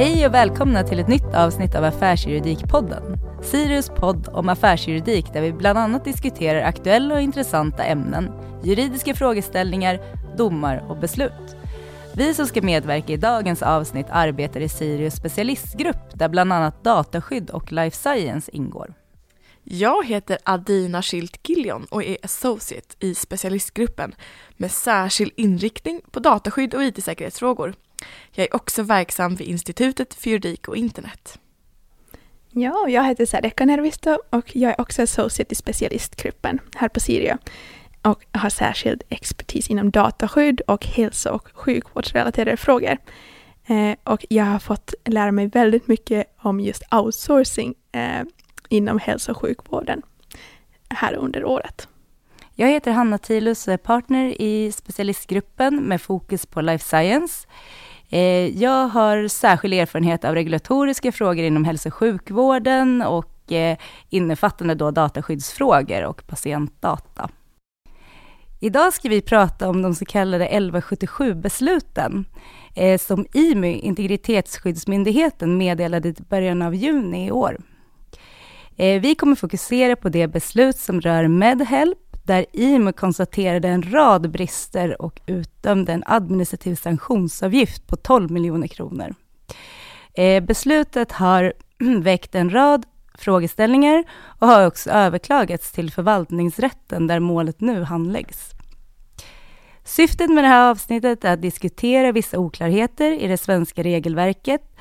Hej och välkomna till ett nytt avsnitt av Affärsjuridikpodden. Sirius podd om affärsjuridik där vi bland annat diskuterar aktuella och intressanta ämnen, juridiska frågeställningar, domar och beslut. Vi som ska medverka i dagens avsnitt arbetar i Sirius specialistgrupp där bland annat dataskydd och life science ingår. Jag heter Adina Schilt Gillion och är associate i specialistgruppen med särskild inriktning på dataskydd och IT-säkerhetsfrågor. Jag är också verksam vid Institutet för juridik och internet. Ja, jag heter Sadeka Nervisto och jag är också associate i specialistgruppen här på Sirio och har särskild expertis inom dataskydd och hälso och sjukvårdsrelaterade frågor. Eh, och jag har fått lära mig väldigt mycket om just outsourcing eh, inom hälso och sjukvården här under året. Jag heter Hanna Tilus och är partner i specialistgruppen med fokus på life science. Eh, jag har särskild erfarenhet av regulatoriska frågor inom hälso och sjukvården och eh, innefattande då dataskyddsfrågor och patientdata. Idag ska vi prata om de så kallade 1177-besluten eh, som IMY, Integritetsskyddsmyndigheten, meddelade i början av juni i år. Vi kommer fokusera på det beslut som rör Medhelp där IMO konstaterade en rad brister och utdömde en administrativ sanktionsavgift på 12 miljoner kronor. Eh, beslutet har väckt en rad frågeställningar och har också överklagats till förvaltningsrätten där målet nu handläggs. Syftet med det här avsnittet är att diskutera vissa oklarheter i det svenska regelverket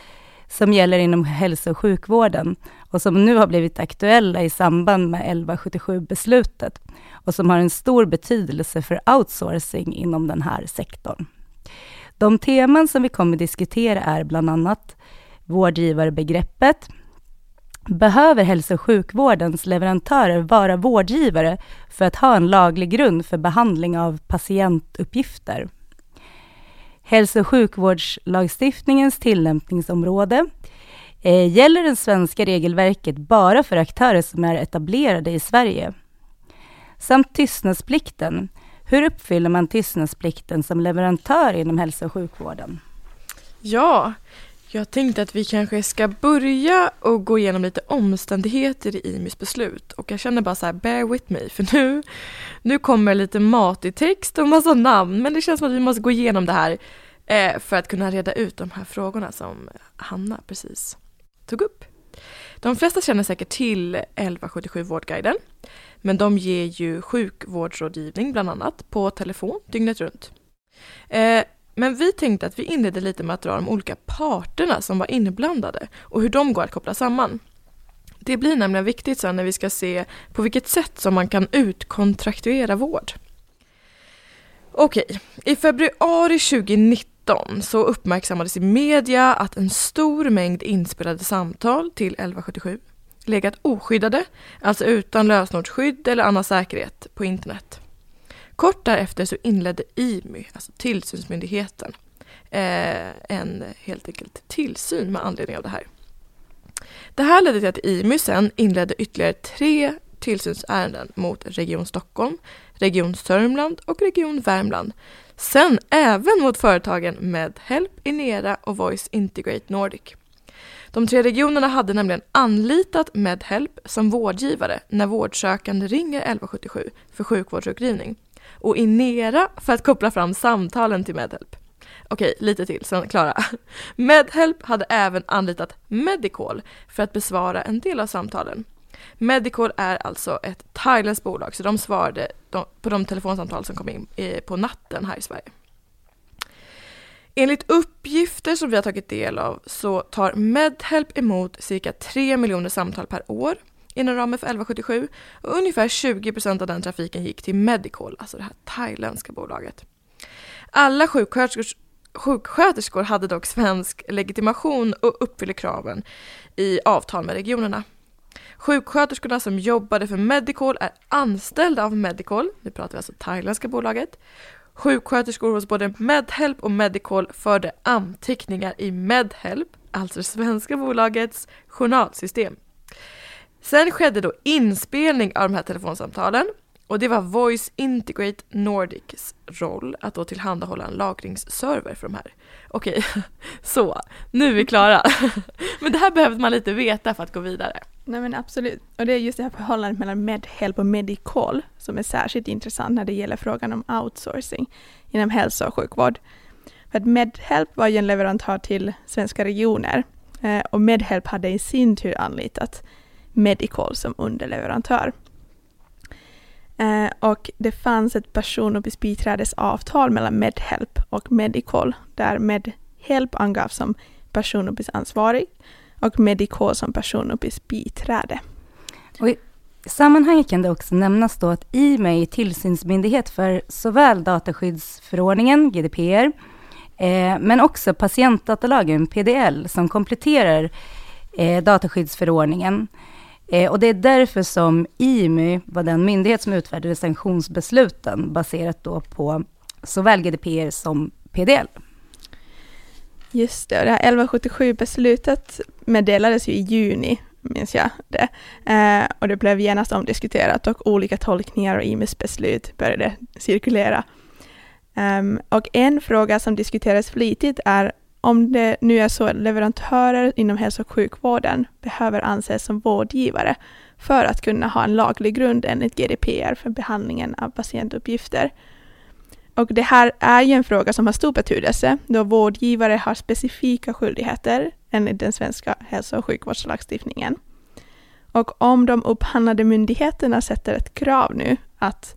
som gäller inom hälso och sjukvården och som nu har blivit aktuella i samband med 1177-beslutet och som har en stor betydelse för outsourcing inom den här sektorn. De teman som vi kommer diskutera är bland annat vårdgivarbegreppet, Behöver hälso och sjukvårdens leverantörer vara vårdgivare för att ha en laglig grund för behandling av patientuppgifter? Hälso och sjukvårdslagstiftningens tillämpningsområde. Eh, gäller det svenska regelverket bara för aktörer som är etablerade i Sverige? Samt tystnadsplikten. Hur uppfyller man tystnadsplikten som leverantör inom hälso och sjukvården? Ja, jag tänkte att vi kanske ska börja och gå igenom lite omständigheter i IMIs beslut och jag känner bara så här, bear with me för nu, nu kommer lite matig text och massa namn men det känns som att vi måste gå igenom det här eh, för att kunna reda ut de här frågorna som Hanna precis tog upp. De flesta känner säkert till 1177 Vårdguiden men de ger ju sjukvårdsrådgivning bland annat på telefon dygnet runt. Eh, men vi tänkte att vi inledde lite med att dra de olika parterna som var inblandade och hur de går att koppla samman. Det blir nämligen viktigt sen när vi ska se på vilket sätt som man kan utkontraktuera vård. Okej, i februari 2019 så uppmärksammades i media att en stor mängd inspelade samtal till 1177 legat oskyddade, alltså utan lösenordsskydd eller annan säkerhet på internet. Kort därefter så inledde IMY, alltså tillsynsmyndigheten, eh, en helt enkelt tillsyn med anledning av det här. Det här ledde till att IMY sen inledde ytterligare tre tillsynsärenden mot Region Stockholm, Region Sörmland och Region Värmland. Sen även mot företagen Medhelp, Inera och Voice Integrate Nordic. De tre regionerna hade nämligen anlitat Medhelp som vårdgivare när vårdsökande ringer 1177 för sjukvårdsutgivning och Inera för att koppla fram samtalen till Medhelp. Okej, lite till, sen Klara. Medhelp hade även anlitat Medical för att besvara en del av samtalen. Medicall är alltså ett thailändskt bolag, så de svarade på de telefonsamtal som kom in eh, på natten här i Sverige. Enligt uppgifter som vi har tagit del av så tar Medhelp emot cirka 3 miljoner samtal per år inom ramen för 1177 och ungefär 20 procent av den trafiken gick till Medicall, alltså det här thailändska bolaget. Alla sjuksköterskor, sjuksköterskor hade dock svensk legitimation och uppfyller kraven i avtal med regionerna. Sjuksköterskorna som jobbade för Medicall är anställda av Medical. nu pratar vi alltså thailändska bolaget. Sjuksköterskor hos både Medhelp och Medical förde anteckningar i Medhelp, alltså det svenska bolagets journalsystem. Sen skedde då inspelning av de här telefonsamtalen Och det var Voice Integrate Nordics roll att då tillhandahålla en lagringsserver för de här. Okej, så nu är vi klara. men det här behövde man lite veta för att gå vidare. Nej men absolut. Och det är just det här förhållandet mellan MedHelp och Medicall som är särskilt intressant när det gäller frågan om outsourcing inom hälso och sjukvård. För att MedHelp var ju en leverantör till svenska regioner eh, och MedHelp hade i sin tur anlitat Medical som underleverantör. Eh, och det fanns ett personuppgiftsbiträdesavtal mellan Medhelp och Medical där Medhelp angavs som personuppgiftsansvarig och Medicall som personuppgiftsbiträde. Och I sammanhanget kan det också nämnas då att IMEI är tillsynsmyndighet för såväl dataskyddsförordningen, GDPR, eh, men också patientdatalagen, PDL, som kompletterar eh, dataskyddsförordningen. Eh, och det är därför som IMY var den myndighet som utfärdade sanktionsbesluten baserat då på såväl GDPR som PDL. Just det, och det här 1177-beslutet meddelades ju i juni, minns jag det. Eh, och det blev genast omdiskuterat och olika tolkningar och IMYs beslut började cirkulera. Um, och en fråga som diskuteras flitigt är om det nu är så att leverantörer inom hälso och sjukvården behöver anses som vårdgivare för att kunna ha en laglig grund enligt GDPR för behandlingen av patientuppgifter. Och det här är ju en fråga som har stor betydelse då vårdgivare har specifika skyldigheter enligt den svenska hälso och sjukvårdslagstiftningen. Och om de upphandlade myndigheterna sätter ett krav nu att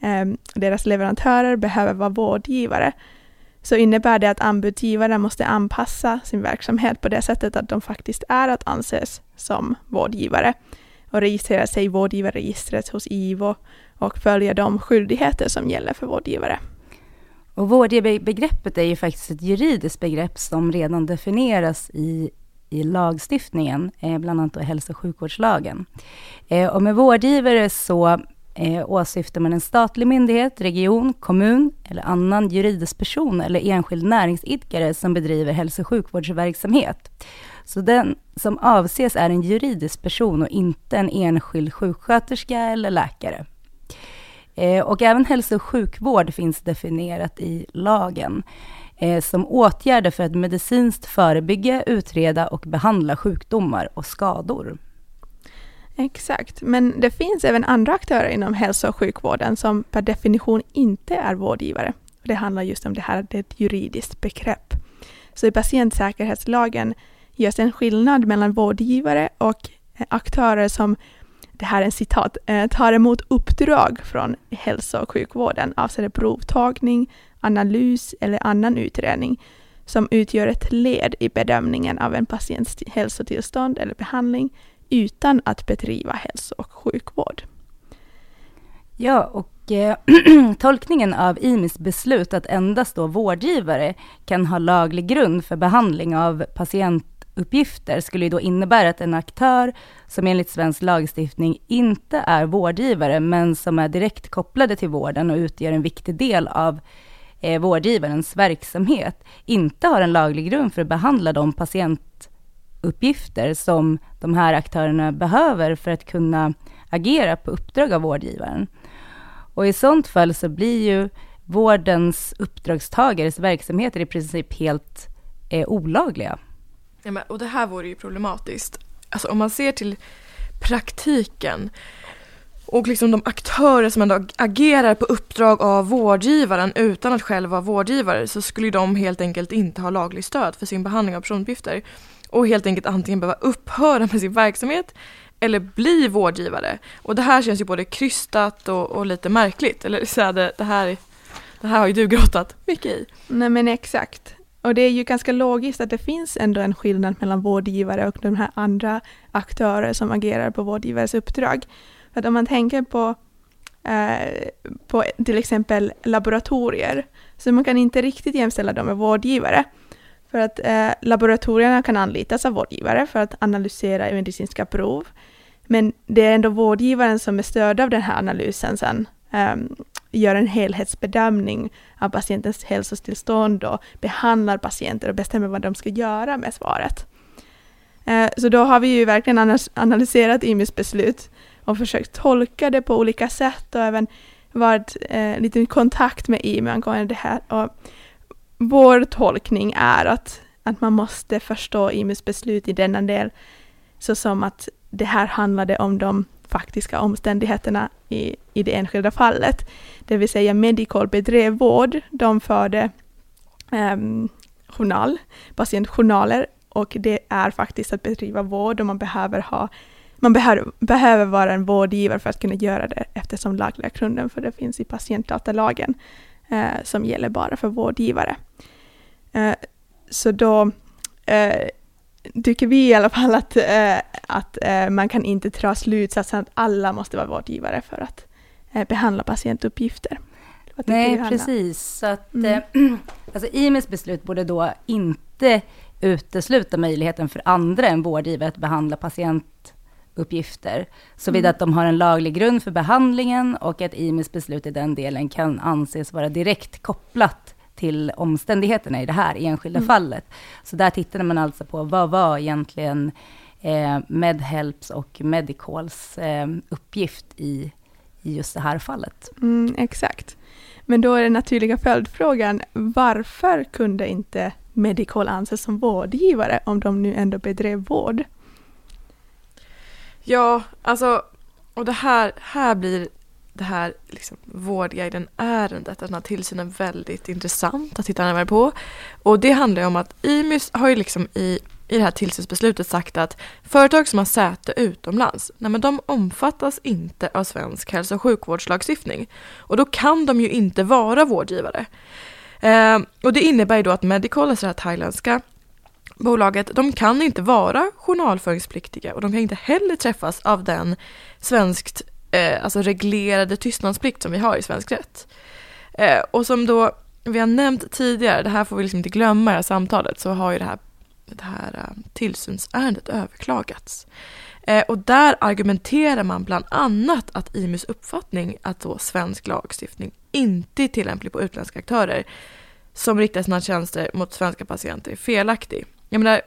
eh, deras leverantörer behöver vara vårdgivare så innebär det att anbudsgivaren måste anpassa sin verksamhet på det sättet att de faktiskt är att anses som vårdgivare och registrera sig i vårdgivarregistret hos IVO och följa de skyldigheter som gäller för vårdgivare. Och vårdbegreppet är ju faktiskt ett juridiskt begrepp som redan definieras i, i lagstiftningen, eh, bland annat då hälso och sjukvårdslagen. Eh, och med vårdgivare så eh, åsyftar man en statlig myndighet, region, kommun eller annan juridisk person eller enskild näringsidkare som bedriver hälso och sjukvårdsverksamhet. Så den som avses är en juridisk person och inte en enskild sjuksköterska eller läkare. Eh, och även hälso och sjukvård finns definierat i lagen eh, som åtgärder för att medicinskt förebygga, utreda och behandla sjukdomar och skador. Exakt, men det finns även andra aktörer inom hälso och sjukvården som per definition inte är vårdgivare. Det handlar just om det här, det är ett juridiskt begrepp. Så i patientsäkerhetslagen görs en skillnad mellan vårdgivare och eh, aktörer som, det här är en citat, eh, tar emot uppdrag från hälso och sjukvården avseende provtagning, analys eller annan utredning som utgör ett led i bedömningen av en patients hälsotillstånd eller behandling utan att bedriva hälso och sjukvård. Ja, och eh, tolkningen av IMIs beslut att endast då vårdgivare kan ha laglig grund för behandling av uppgifter skulle ju då innebära att en aktör som enligt svensk lagstiftning inte är vårdgivare, men som är direkt kopplade till vården och utgör en viktig del av eh, vårdgivarens verksamhet, inte har en laglig grund för att behandla de patientuppgifter, som de här aktörerna behöver för att kunna agera på uppdrag av vårdgivaren. Och i sånt fall så blir ju vårdens uppdragstagares verksamheter i princip helt eh, olagliga. Ja, men, och det här vore ju problematiskt. Alltså om man ser till praktiken och liksom de aktörer som ändå agerar på uppdrag av vårdgivaren utan att själv vara vårdgivare så skulle de helt enkelt inte ha laglig stöd för sin behandling av personuppgifter och helt enkelt antingen behöva upphöra med sin verksamhet eller bli vårdgivare. Och det här känns ju både krystat och, och lite märkligt. Eller så det, det, här, det här har ju du grottat mycket i. Nej men exakt. Och det är ju ganska logiskt att det finns ändå en skillnad mellan vårdgivare och de här andra aktörer som agerar på vårdgivares uppdrag. För att om man tänker på, eh, på till exempel laboratorier, så man kan inte riktigt jämställa dem med vårdgivare. För att eh, laboratorierna kan anlitas av vårdgivare för att analysera medicinska prov. Men det är ändå vårdgivaren som med stöd av den här analysen sen um, gör en helhetsbedömning av patientens hälsotillstånd och behandlar patienter och bestämmer vad de ska göra med svaret. Eh, så då har vi ju verkligen analyserat IMIs beslut och försökt tolka det på olika sätt och även varit eh, lite i kontakt med IME angående det här. Och vår tolkning är att, att man måste förstå IMEs beslut i denna del såsom att det här handlade om de faktiska omständigheterna i, i det enskilda fallet. Det vill säga Medical bedrev vård, de förde um, journal, patientjournaler och det är faktiskt att bedriva vård och man behöver ha man behöver, behöver vara en vårdgivare för att kunna göra det eftersom lagliga grunden för det finns i patientdatalagen eh, som gäller bara för vårdgivare. Eh, så då eh, tycker vi i alla fall att, eh, att eh, man kan inte dra slutsatsen att alla måste vara vårdgivare för att eh, behandla patientuppgifter. Nej, precis. Så att, mm. alltså, IMEs beslut borde då inte utesluta möjligheten för andra än vårdgivare att behandla patientuppgifter, såvida mm. att de har en laglig grund för behandlingen och att IMEs beslut i den delen kan anses vara direkt kopplat till omständigheterna i det här enskilda mm. fallet. Så där tittade man alltså på vad var egentligen eh, Medhelps och Medicals eh, uppgift i, i just det här fallet. Mm, exakt. Men då är den naturliga följdfrågan, varför kunde inte Medical anses som vårdgivare om de nu ändå bedrev vård? Ja, alltså, och det här, här blir det här liksom, Vårdguiden-ärendet, den här tillsynen väldigt intressant att titta närmare på. Och det handlar om att IMYS har ju liksom i, i det här tillsynsbeslutet sagt att företag som har säte utomlands, nej men de omfattas inte av svensk hälso och sjukvårdslagstiftning. Och då kan de ju inte vara vårdgivare. Eh, och det innebär ju då att Medical, alltså det här thailändska bolaget, de kan inte vara journalföringspliktiga och de kan inte heller träffas av den svenskt eh, alltså reglerade tystnadsplikt som vi har i svensk rätt. Eh, och som då vi har nämnt tidigare, det här får vi liksom inte glömma i det här samtalet, så har ju det här, det här eh, tillsynsärendet överklagats. Eh, och där argumenterar man bland annat att IMUs uppfattning att då svensk lagstiftning inte är tillämplig på utländska aktörer som riktar sina tjänster mot svenska patienter är felaktig. Jag menar,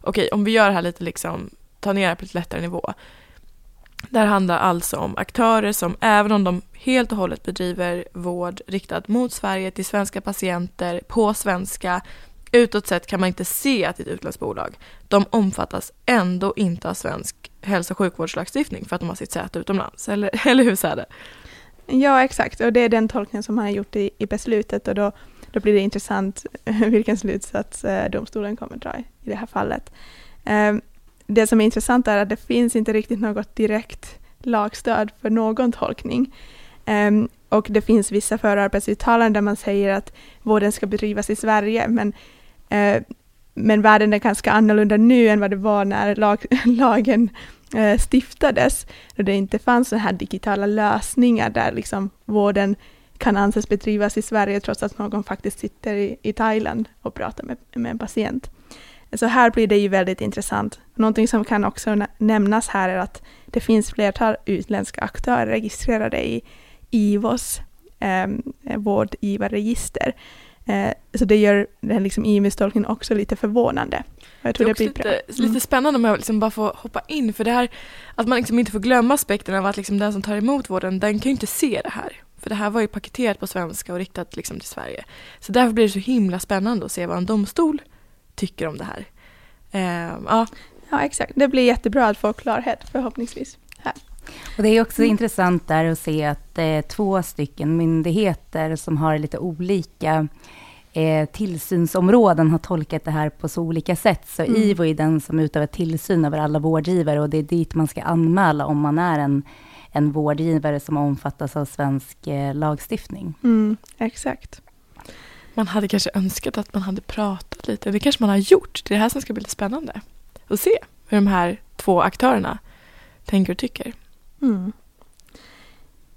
okej, okay, om vi gör det här lite liksom, ta ner det på lite lättare nivå. Det här handlar alltså om aktörer som även om de helt och hållet bedriver vård riktad mot Sverige till svenska patienter på svenska utåt sett kan man inte se att det är ett utländskt bolag. De omfattas ändå inte av svensk hälso och sjukvårdslagstiftning för att de har sitt säte utomlands. Eller, eller hur Säde? det? Ja, exakt. Och det är den tolkningen som man har gjort i, i beslutet och då, då blir det intressant vilken slutsats eh, domstolen kommer dra i det här fallet. Ehm, det som är intressant är att det finns inte riktigt något direkt lagstöd för någon tolkning. Um, och det finns vissa förarbetsuttalanden där man säger att vården ska bedrivas i Sverige, men, uh, men världen är ganska annorlunda nu än vad det var när lag, lagen uh, stiftades. då det inte fanns så här digitala lösningar där liksom vården kan anses bedrivas i Sverige trots att någon faktiskt sitter i, i Thailand och pratar med, med en patient. Så här blir det ju väldigt intressant. Någonting som kan också nämnas här är att det finns flertal utländska aktörer registrerade i IVOs eh, vårdgivarregister. Eh, så det gör den liksom IMIS-tolkningen också lite förvånande. Jag tror det, är det blir lite, bra. Mm. lite spännande om jag liksom bara får hoppa in, för det här att man liksom inte får glömma aspekten av att liksom den som tar emot vården, den kan ju inte se det här. För det här var ju paketerat på svenska och riktat liksom till Sverige. Så därför blir det så himla spännande att se vad en domstol tycker om det här. Eh, ja. ja, exakt. Det blir jättebra att få klarhet förhoppningsvis. Här. Och det är också mm. intressant där att se att det är två stycken myndigheter som har lite olika eh, tillsynsområden har tolkat det här på så olika sätt. Så mm. IVO är den som utövar tillsyn över alla vårdgivare och det är dit man ska anmäla om man är en, en vårdgivare som omfattas av svensk eh, lagstiftning. Mm, exakt man hade kanske önskat att man hade pratat lite. Det kanske man har gjort. Det är det här som ska bli lite spännande. Att se hur de här två aktörerna tänker och tycker. Mm.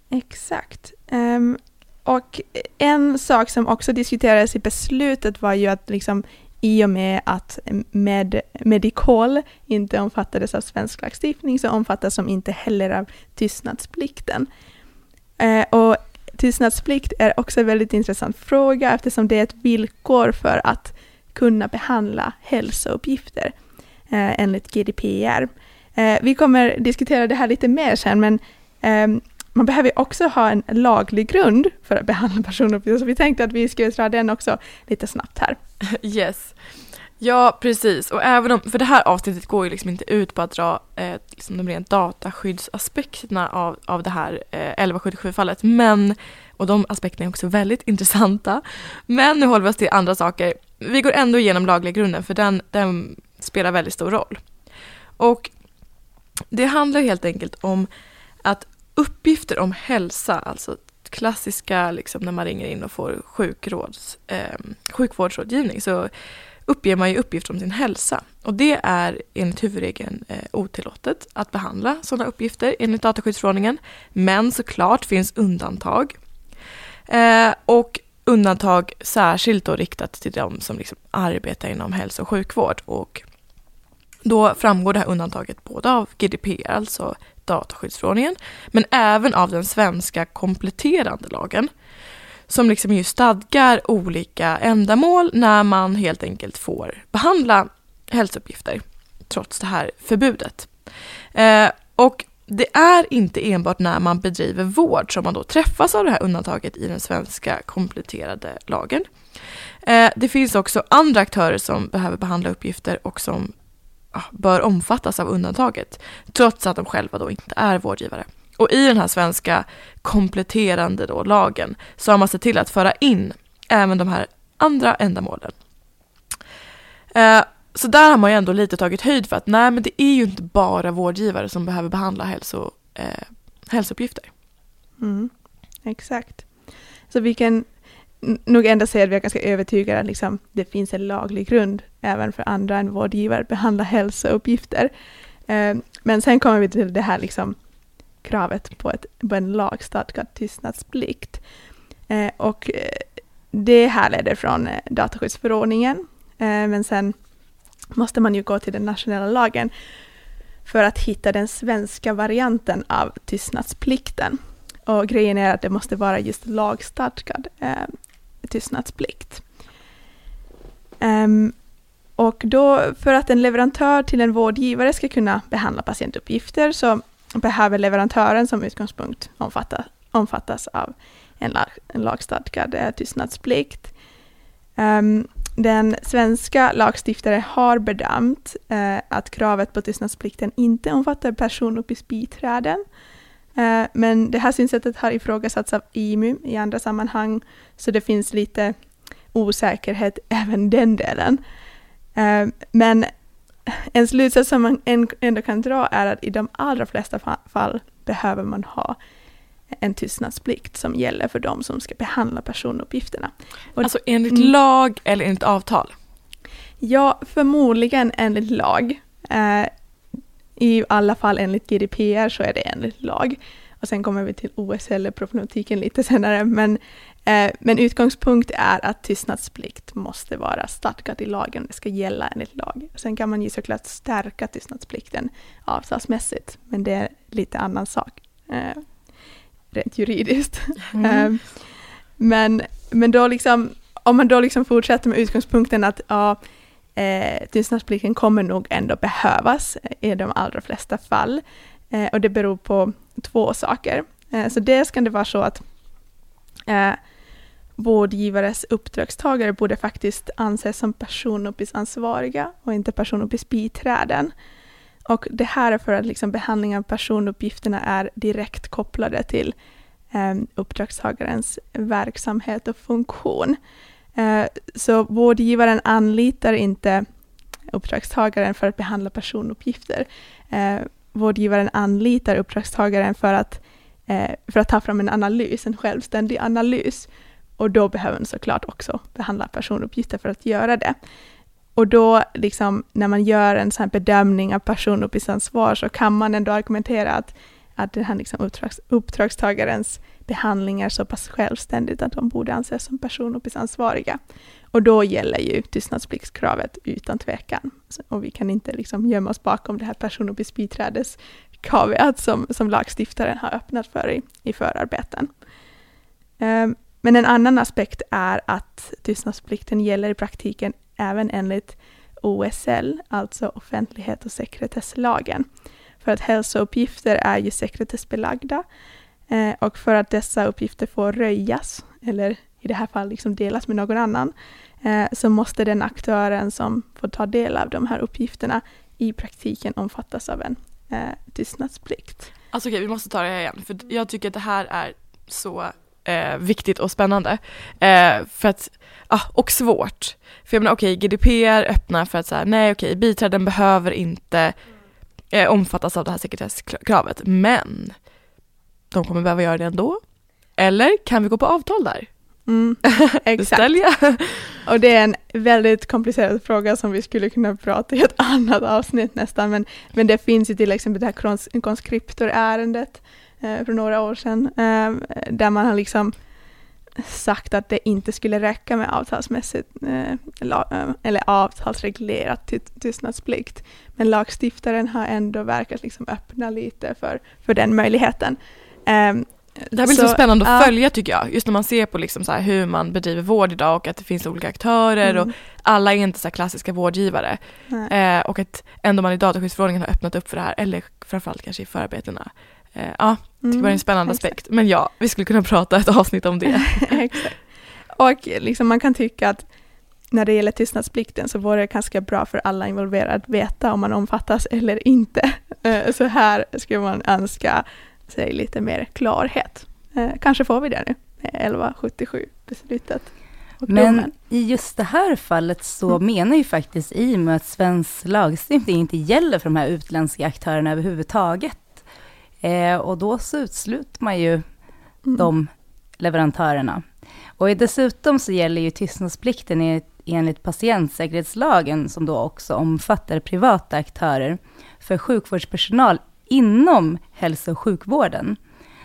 Exakt. Um, och en sak som också diskuterades i beslutet var ju att liksom i och med att med Medicol inte omfattades av svensk lagstiftning så omfattas de inte heller av tystnadsplikten. Eh, och Tystnadsplikt är också en väldigt intressant fråga eftersom det är ett villkor för att kunna behandla hälsouppgifter eh, enligt GDPR. Eh, vi kommer diskutera det här lite mer sen, men eh, man behöver också ha en laglig grund för att behandla personuppgifter, så vi tänkte att vi skulle dra den också lite snabbt här. Yes. Ja, precis. Och även om, för det här avsnittet går ju liksom inte ut på att dra eh, liksom de rent dataskyddsaspekterna av, av det här eh, 1177-fallet, men, och de aspekterna är också väldigt intressanta. Men nu håller vi oss till andra saker. Vi går ändå igenom lagliga grunden, för den, den spelar väldigt stor roll. Och det handlar helt enkelt om att uppgifter om hälsa, alltså klassiska liksom när man ringer in och får sjukråds, eh, sjukvårdsrådgivning, så uppger man ju uppgifter om sin hälsa. Och det är enligt huvudregeln eh, otillåtet att behandla sådana uppgifter enligt dataskyddsförordningen. Men såklart finns undantag. Eh, och undantag särskilt då riktat till de som liksom arbetar inom hälso och sjukvård. Och då framgår det här undantaget både av GDPR, alltså dataskyddsförordningen, men även av den svenska kompletterande lagen som liksom ju stadgar olika ändamål när man helt enkelt får behandla hälsouppgifter trots det här förbudet. Eh, och det är inte enbart när man bedriver vård som man då träffas av det här undantaget i den svenska kompletterade lagen. Eh, det finns också andra aktörer som behöver behandla uppgifter och som ja, bör omfattas av undantaget trots att de själva då inte är vårdgivare. Och i den här svenska kompletterande då, lagen så har man sett till att föra in även de här andra ändamålen. Eh, så där har man ju ändå lite tagit höjd för att nej men det är ju inte bara vårdgivare som behöver behandla hälso, eh, hälsouppgifter. Mm, exakt. Så vi kan nog ändå säga att vi är ganska övertygade att liksom, det finns en laglig grund även för andra än vårdgivare att behandla hälsouppgifter. Eh, men sen kommer vi till det här liksom, kravet på, ett, på en lagstadgad tystnadsplikt. Eh, och eh, det härleder från eh, dataskyddsförordningen, eh, men sen måste man ju gå till den nationella lagen för att hitta den svenska varianten av tystnadsplikten. Och grejen är att det måste vara just lagstadgad eh, tystnadsplikt. Um, och då, för att en leverantör till en vårdgivare ska kunna behandla patientuppgifter så behöver leverantören som utgångspunkt omfatta, omfattas av en, lag, en lagstadgad eh, tystnadsplikt. Um, den svenska lagstiftare har bedömt eh, att kravet på tystnadsplikten inte omfattar personuppgiftsbiträden. Eh, men det här synsättet har ifrågasatts av IMU i andra sammanhang, så det finns lite osäkerhet även den delen. Eh, men en slutsats som man ändå kan dra är att i de allra flesta fall behöver man ha en tystnadsplikt som gäller för de som ska behandla personuppgifterna. Och alltså enligt mm, lag eller enligt avtal? Ja, förmodligen enligt lag. Eh, I alla fall enligt GDPR så är det enligt lag. Och sen kommer vi till OSL-problematiken lite senare, men men utgångspunkt är att tystnadsplikt måste vara stadgat i lagen, det ska gälla enligt lag. Sen kan man ju såklart stärka tystnadsplikten avtalsmässigt, men det är lite annan sak eh, rent juridiskt. Mm. Eh, men, men då liksom, om man då liksom fortsätter med utgångspunkten att ja, eh, tystnadsplikten kommer nog ändå behövas i de allra flesta fall. Eh, och det beror på två saker. Eh, så dels kan det vara så att eh, vårdgivares uppdragstagare borde faktiskt anses som personuppgiftsansvariga och inte personuppgiftsbiträden. Och det här är för att liksom behandlingen av personuppgifterna är direkt kopplade till eh, uppdragstagarens verksamhet och funktion. Eh, så vårdgivaren anlitar inte uppdragstagaren för att behandla personuppgifter. Eh, vårdgivaren anlitar uppdragstagaren för att, eh, för att ta fram en analys, en självständig analys och då behöver man såklart också behandla personuppgifter för att göra det. Och då, liksom, när man gör en sån bedömning av personuppgiftsansvar så kan man ändå argumentera att, att den här liksom uppdrags, uppdragstagarens behandling är så pass självständigt att de borde anses som personuppgiftsansvariga. Och då gäller ju tystnadspliktskravet utan tvekan. Och vi kan inte liksom gömma oss bakom det här personuppgiftsbiträdeskravet som, som lagstiftaren har öppnat för i, i förarbeten. Um, men en annan aspekt är att tystnadsplikten gäller i praktiken även enligt OSL, alltså offentlighet och sekretesslagen. För att hälsouppgifter är ju sekretessbelagda eh, och för att dessa uppgifter får röjas, eller i det här fallet liksom delas med någon annan, eh, så måste den aktören som får ta del av de här uppgifterna i praktiken omfattas av en eh, tystnadsplikt. Alltså okej, okay, vi måste ta det här igen, för jag tycker att det här är så eh, viktigt och spännande. Eh, för att, ah, och svårt. För jag menar okej, okay, GDPR öppnar för att säga nej okej, okay, biträden behöver inte eh, omfattas av det här sekretesskravet, men de kommer behöva göra det ändå. Eller kan vi gå på avtal där? Mm, exakt. Och det är en väldigt komplicerad fråga som vi skulle kunna prata i ett annat avsnitt nästan, men, men det finns ju till exempel det här konskriptorärendet eh, för några år sedan, eh, där man har liksom sagt att det inte skulle räcka med avtalsmässigt eh, eh eller avtalsreglerat ty tystnadsplikt. Men lagstiftaren har ändå verkat liksom öppna lite för, för den möjligheten. Um, det här blir så, så spännande att uh, följa tycker jag, just när man ser på liksom så hur man bedriver vård idag och att det finns olika aktörer mm. och alla är inte så klassiska vårdgivare. Eh, och att ändå man i dataskyddsförordningen har öppnat upp för det här, eller framförallt kanske i förarbetena. Eh, ja, det mm, var en spännande exakt. aspekt. Men ja, vi skulle kunna prata ett avsnitt om det. exakt. Och liksom man kan tycka att när det gäller tystnadsplikten så vore det ganska bra för alla involverade att veta om man omfattas eller inte. Eh, så här skulle man önska sig lite mer klarhet. Eh, kanske får vi det nu med 1177-beslutet. Men i just det här fallet så mm. menar ju faktiskt IMO att svensk lagstiftning inte gäller för de här utländska aktörerna överhuvudtaget. Eh, och då så utsluter man ju mm. de leverantörerna. Och dessutom så gäller ju tystnadsplikten enligt patientsäkerhetslagen, som då också omfattar privata aktörer, för sjukvårdspersonal inom hälso och sjukvården.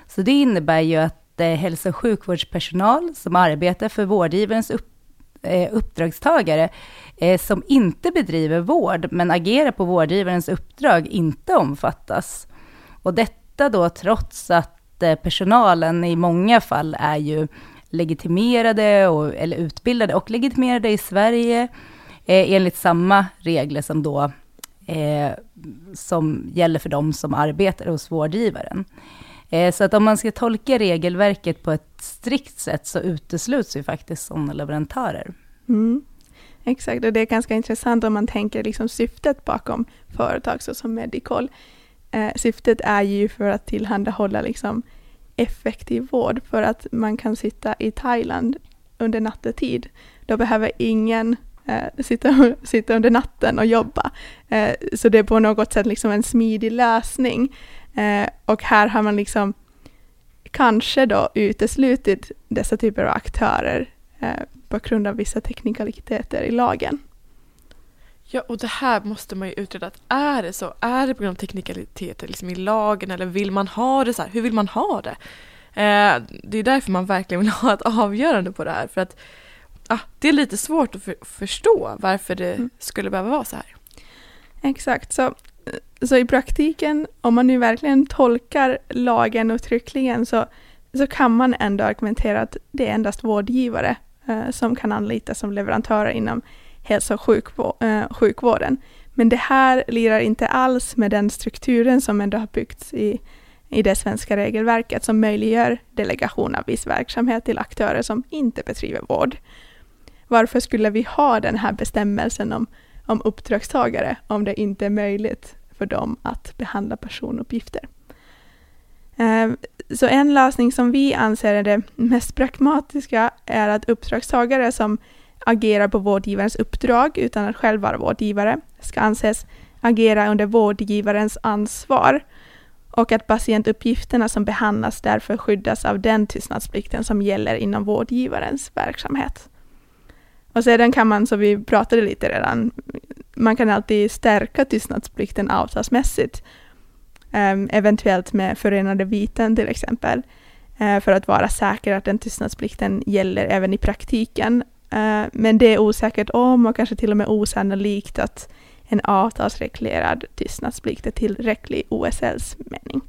Så det innebär ju att eh, hälso och sjukvårdspersonal som arbetar för vårdgivarens upp, eh, uppdragstagare, eh, som inte bedriver vård, men agerar på vårdgivarens uppdrag, inte omfattas. Och detta då trots att eh, personalen i många fall är ju legitimerade och, eller utbildade och legitimerade i Sverige eh, enligt samma regler som då eh, som gäller för de som arbetar hos vårdgivaren. Eh, så att om man ska tolka regelverket på ett strikt sätt så utesluts ju faktiskt sådana leverantörer. Mm. Exakt, och det är ganska intressant om man tänker liksom syftet bakom företag såsom Medicol. Eh, syftet är ju för att tillhandahålla liksom effektiv vård för att man kan sitta i Thailand under nattetid. Då behöver ingen eh, sitta, sitta under natten och jobba. Eh, så det är på något sätt liksom en smidig lösning. Eh, och här har man liksom kanske då uteslutit dessa typer av aktörer eh, på grund av vissa teknikaliteter i lagen. Ja, och det här måste man ju utreda. Är det så? Är det på grund av teknikaliteter liksom i lagen eller vill man ha det så här? Hur vill man ha det? Eh, det är därför man verkligen vill ha ett avgörande på det här. För att ah, det är lite svårt att för, förstå varför det mm. skulle behöva vara så här. Exakt, så, så i praktiken, om man nu verkligen tolkar lagen uttryckligen så, så kan man ändå argumentera att det är endast vårdgivare eh, som kan anlitas som leverantörer inom hälso och eh, sjukvården. Men det här lirar inte alls med den strukturen som ändå har byggts i, i det svenska regelverket som möjliggör delegation av viss verksamhet till aktörer som inte bedriver vård varför skulle vi ha den här bestämmelsen om, om uppdragstagare om det inte är möjligt för dem att behandla personuppgifter? Eh, så en lösning som vi anser är det mest pragmatiska är att uppdragstagare som agerar på vårdgivarens uppdrag utan att själv vara vårdgivare ska anses agera under vårdgivarens ansvar och att patientuppgifterna som behandlas därför skyddas av den tystnadsplikten som gäller inom vårdgivarens verksamhet. Och sedan kan man, som vi pratade lite redan, man kan alltid stärka tystnadsplikten avtalsmässigt. Ehm, eventuellt med förenade viten till exempel. Eh, för att vara säker att den tystnadsplikten gäller även i praktiken. Uh, men det är osäkert om och kanske till och med osannolikt att en avtalsreglerad tystnadsplikt är tillräcklig i OSLs mening.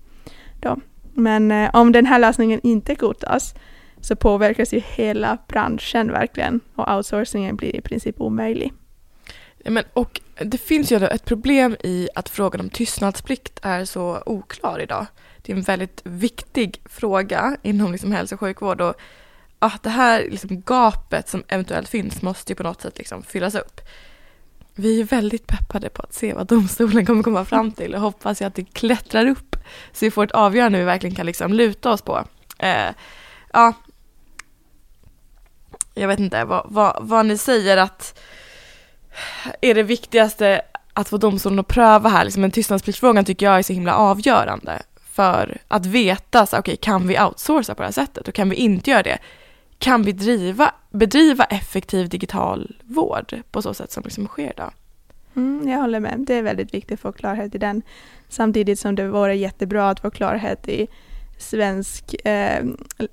Då. Men uh, om den här lösningen inte godtas så påverkas ju hela branschen verkligen och outsourcingen blir i princip omöjlig. Men, och det finns ju ett problem i att frågan om tystnadsplikt är så oklar idag. Det är en väldigt viktig fråga inom liksom hälso och sjukvård och ah, det här liksom gapet som eventuellt finns måste ju på något sätt liksom fyllas upp. Vi är väldigt peppade på att se vad domstolen kommer komma fram till och hoppas ju att det klättrar upp så vi får ett avgörande vi verkligen kan liksom luta oss på. Eh, ja, jag vet inte vad, vad, vad ni säger att är det viktigaste att få domstolen att pröva här, liksom men tystnadspliktsfrågan tycker jag är så himla avgörande för att veta, så, okay, kan vi outsourca på det här sättet och kan vi inte göra det? Kan vi driva, bedriva effektiv digital vård på så sätt som liksom sker idag? Mm, jag håller med. Det är väldigt viktigt att få klarhet i den. Samtidigt som det vore jättebra att få klarhet i svensk, eh,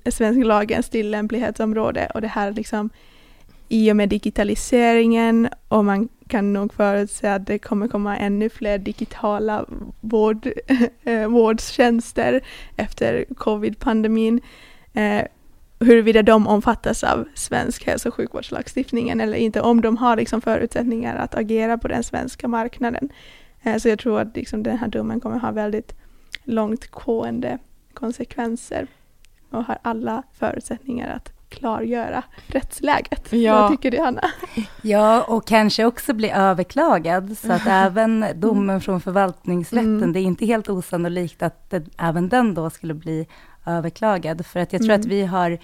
svensk lagens tillämplighetsområde och det här liksom i och med digitaliseringen och man kan nog förutse att det kommer komma ännu fler digitala vård, eh, vårdtjänster efter covid-pandemin. Eh, huruvida de omfattas av svensk hälso och sjukvårdslagstiftningen eller inte, om de har liksom förutsättningar att agera på den svenska marknaden. Eh, så jag tror att liksom den här domen kommer ha väldigt långtgående konsekvenser och har alla förutsättningar att klargöra rättsläget. Ja. Vad tycker du Hanna? Ja, och kanske också bli överklagad så att även domen från förvaltningsrätten, mm. det är inte helt osannolikt att det, även den då skulle bli överklagad. För att jag tror mm. att vi har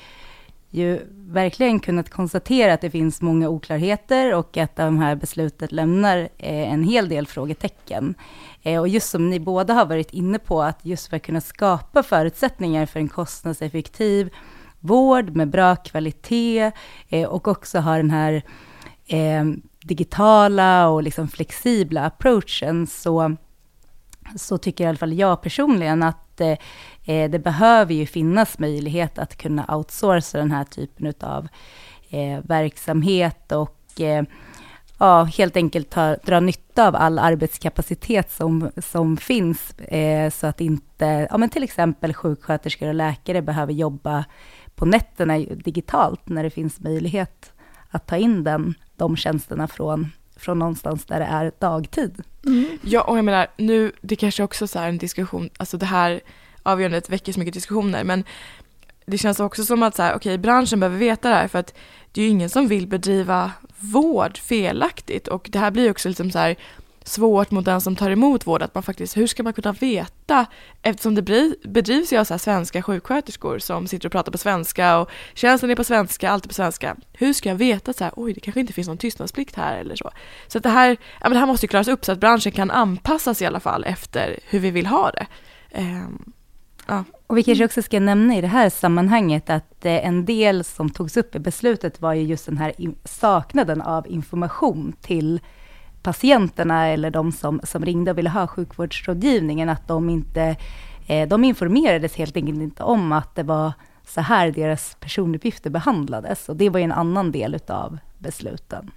ju verkligen kunnat konstatera att det finns många oklarheter och att de här beslutet lämnar eh, en hel del frågetecken. Eh, och just som ni båda har varit inne på, att just för att kunna skapa förutsättningar för en kostnadseffektiv vård med bra kvalitet eh, och också ha den här digitala och liksom flexibla approachen, så, så tycker i alla fall jag personligen att eh, det behöver ju finnas möjlighet att kunna outsourca den här typen av eh, verksamhet och eh, ja, helt enkelt ta, dra nytta av all arbetskapacitet som, som finns, eh, så att inte, ja, men till exempel sjuksköterskor och läkare behöver jobba på nätterna digitalt, när det finns möjlighet att ta in den, de tjänsterna från, från någonstans där det är dagtid. Mm. Ja, och jag menar, nu, det kanske också är en diskussion, alltså det här avgörandet väcker så mycket diskussioner. Men det känns också som att så här, okay, branschen behöver veta det här för att det är ju ingen som vill bedriva vård felaktigt och det här blir också liksom så här svårt mot den som tar emot vård att man faktiskt, hur ska man kunna veta eftersom det bedrivs ju av så här svenska sjuksköterskor som sitter och pratar på svenska och tjänsten är på svenska, allt är på svenska. Hur ska jag veta så här, oj det kanske inte finns någon tystnadsplikt här eller så. Så att det här, ja men det här måste ju klaras upp så att branschen kan anpassas i alla fall efter hur vi vill ha det. Um, Ja. Och vi kanske också ska nämna i det här sammanhanget att eh, en del som togs upp i beslutet var ju just den här saknaden av information till patienterna eller de som, som ringde och ville ha sjukvårdsrådgivningen, att de inte, eh, de informerades helt enkelt inte om att det var så här deras personuppgifter behandlades. Och det var ju en annan del utav besluten.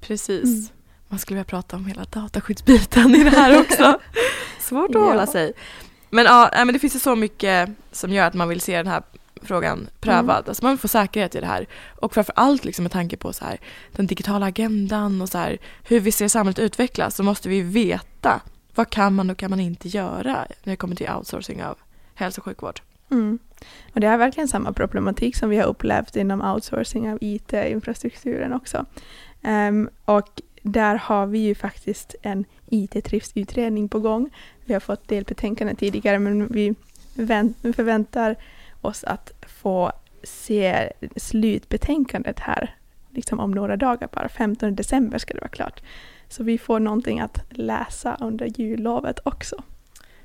Precis. Mm. Man skulle vilja prata om hela dataskyddsbiten i det här också. Svårt att ja. hålla sig. Men ja, men det finns ju så mycket som gör att man vill se den här frågan prövad. Mm. Alltså man vill få säkerhet i det här. Och framför allt liksom med tanke på så här, den digitala agendan och så här, hur vi ser samhället utvecklas så måste vi veta vad kan man och kan man inte göra när det kommer till outsourcing av hälso och sjukvård. Mm. Och det är verkligen samma problematik som vi har upplevt inom outsourcing av IT-infrastrukturen också. Um, och där har vi ju faktiskt en IT-trivsutredning på gång. Vi har fått delbetänkande tidigare men vi förväntar oss att få se slutbetänkandet här liksom om några dagar, bara 15 december ska det vara klart. Så vi får någonting att läsa under jullovet också.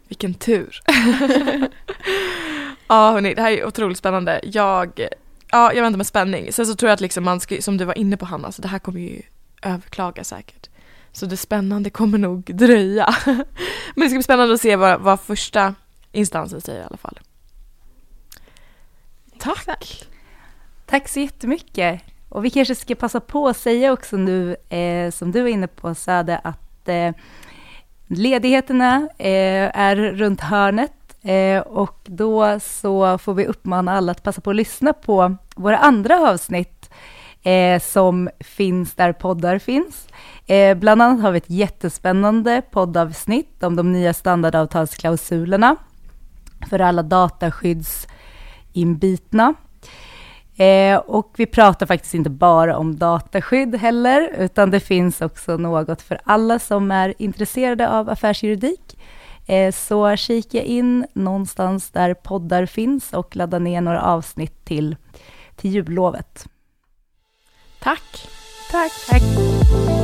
Vilken tur! ja hörni, det här är otroligt spännande. Jag, ja, jag väntar med spänning. Sen så tror jag att liksom man ska, som du var inne på Hanna, så det här kommer ju överklaga säkert. Så det spännande kommer nog dröja. Men det ska bli spännande att se vad, vad första instansen säger i alla fall. Tack! Tack så jättemycket. Och vi kanske ska passa på att säga också nu, eh, som du var inne på Sade, att eh, ledigheterna eh, är runt hörnet eh, och då så får vi uppmana alla att passa på att lyssna på våra andra avsnitt eh, som finns där poddar finns. Eh, bland annat har vi ett jättespännande poddavsnitt om de nya standardavtalsklausulerna för alla dataskyddsinbitna. Eh, och vi pratar faktiskt inte bara om dataskydd heller, utan det finns också något för alla som är intresserade av affärsjuridik. Eh, så kika in någonstans där poddar finns och ladda ner några avsnitt till, till jullovet. Tack! Tack! Tack!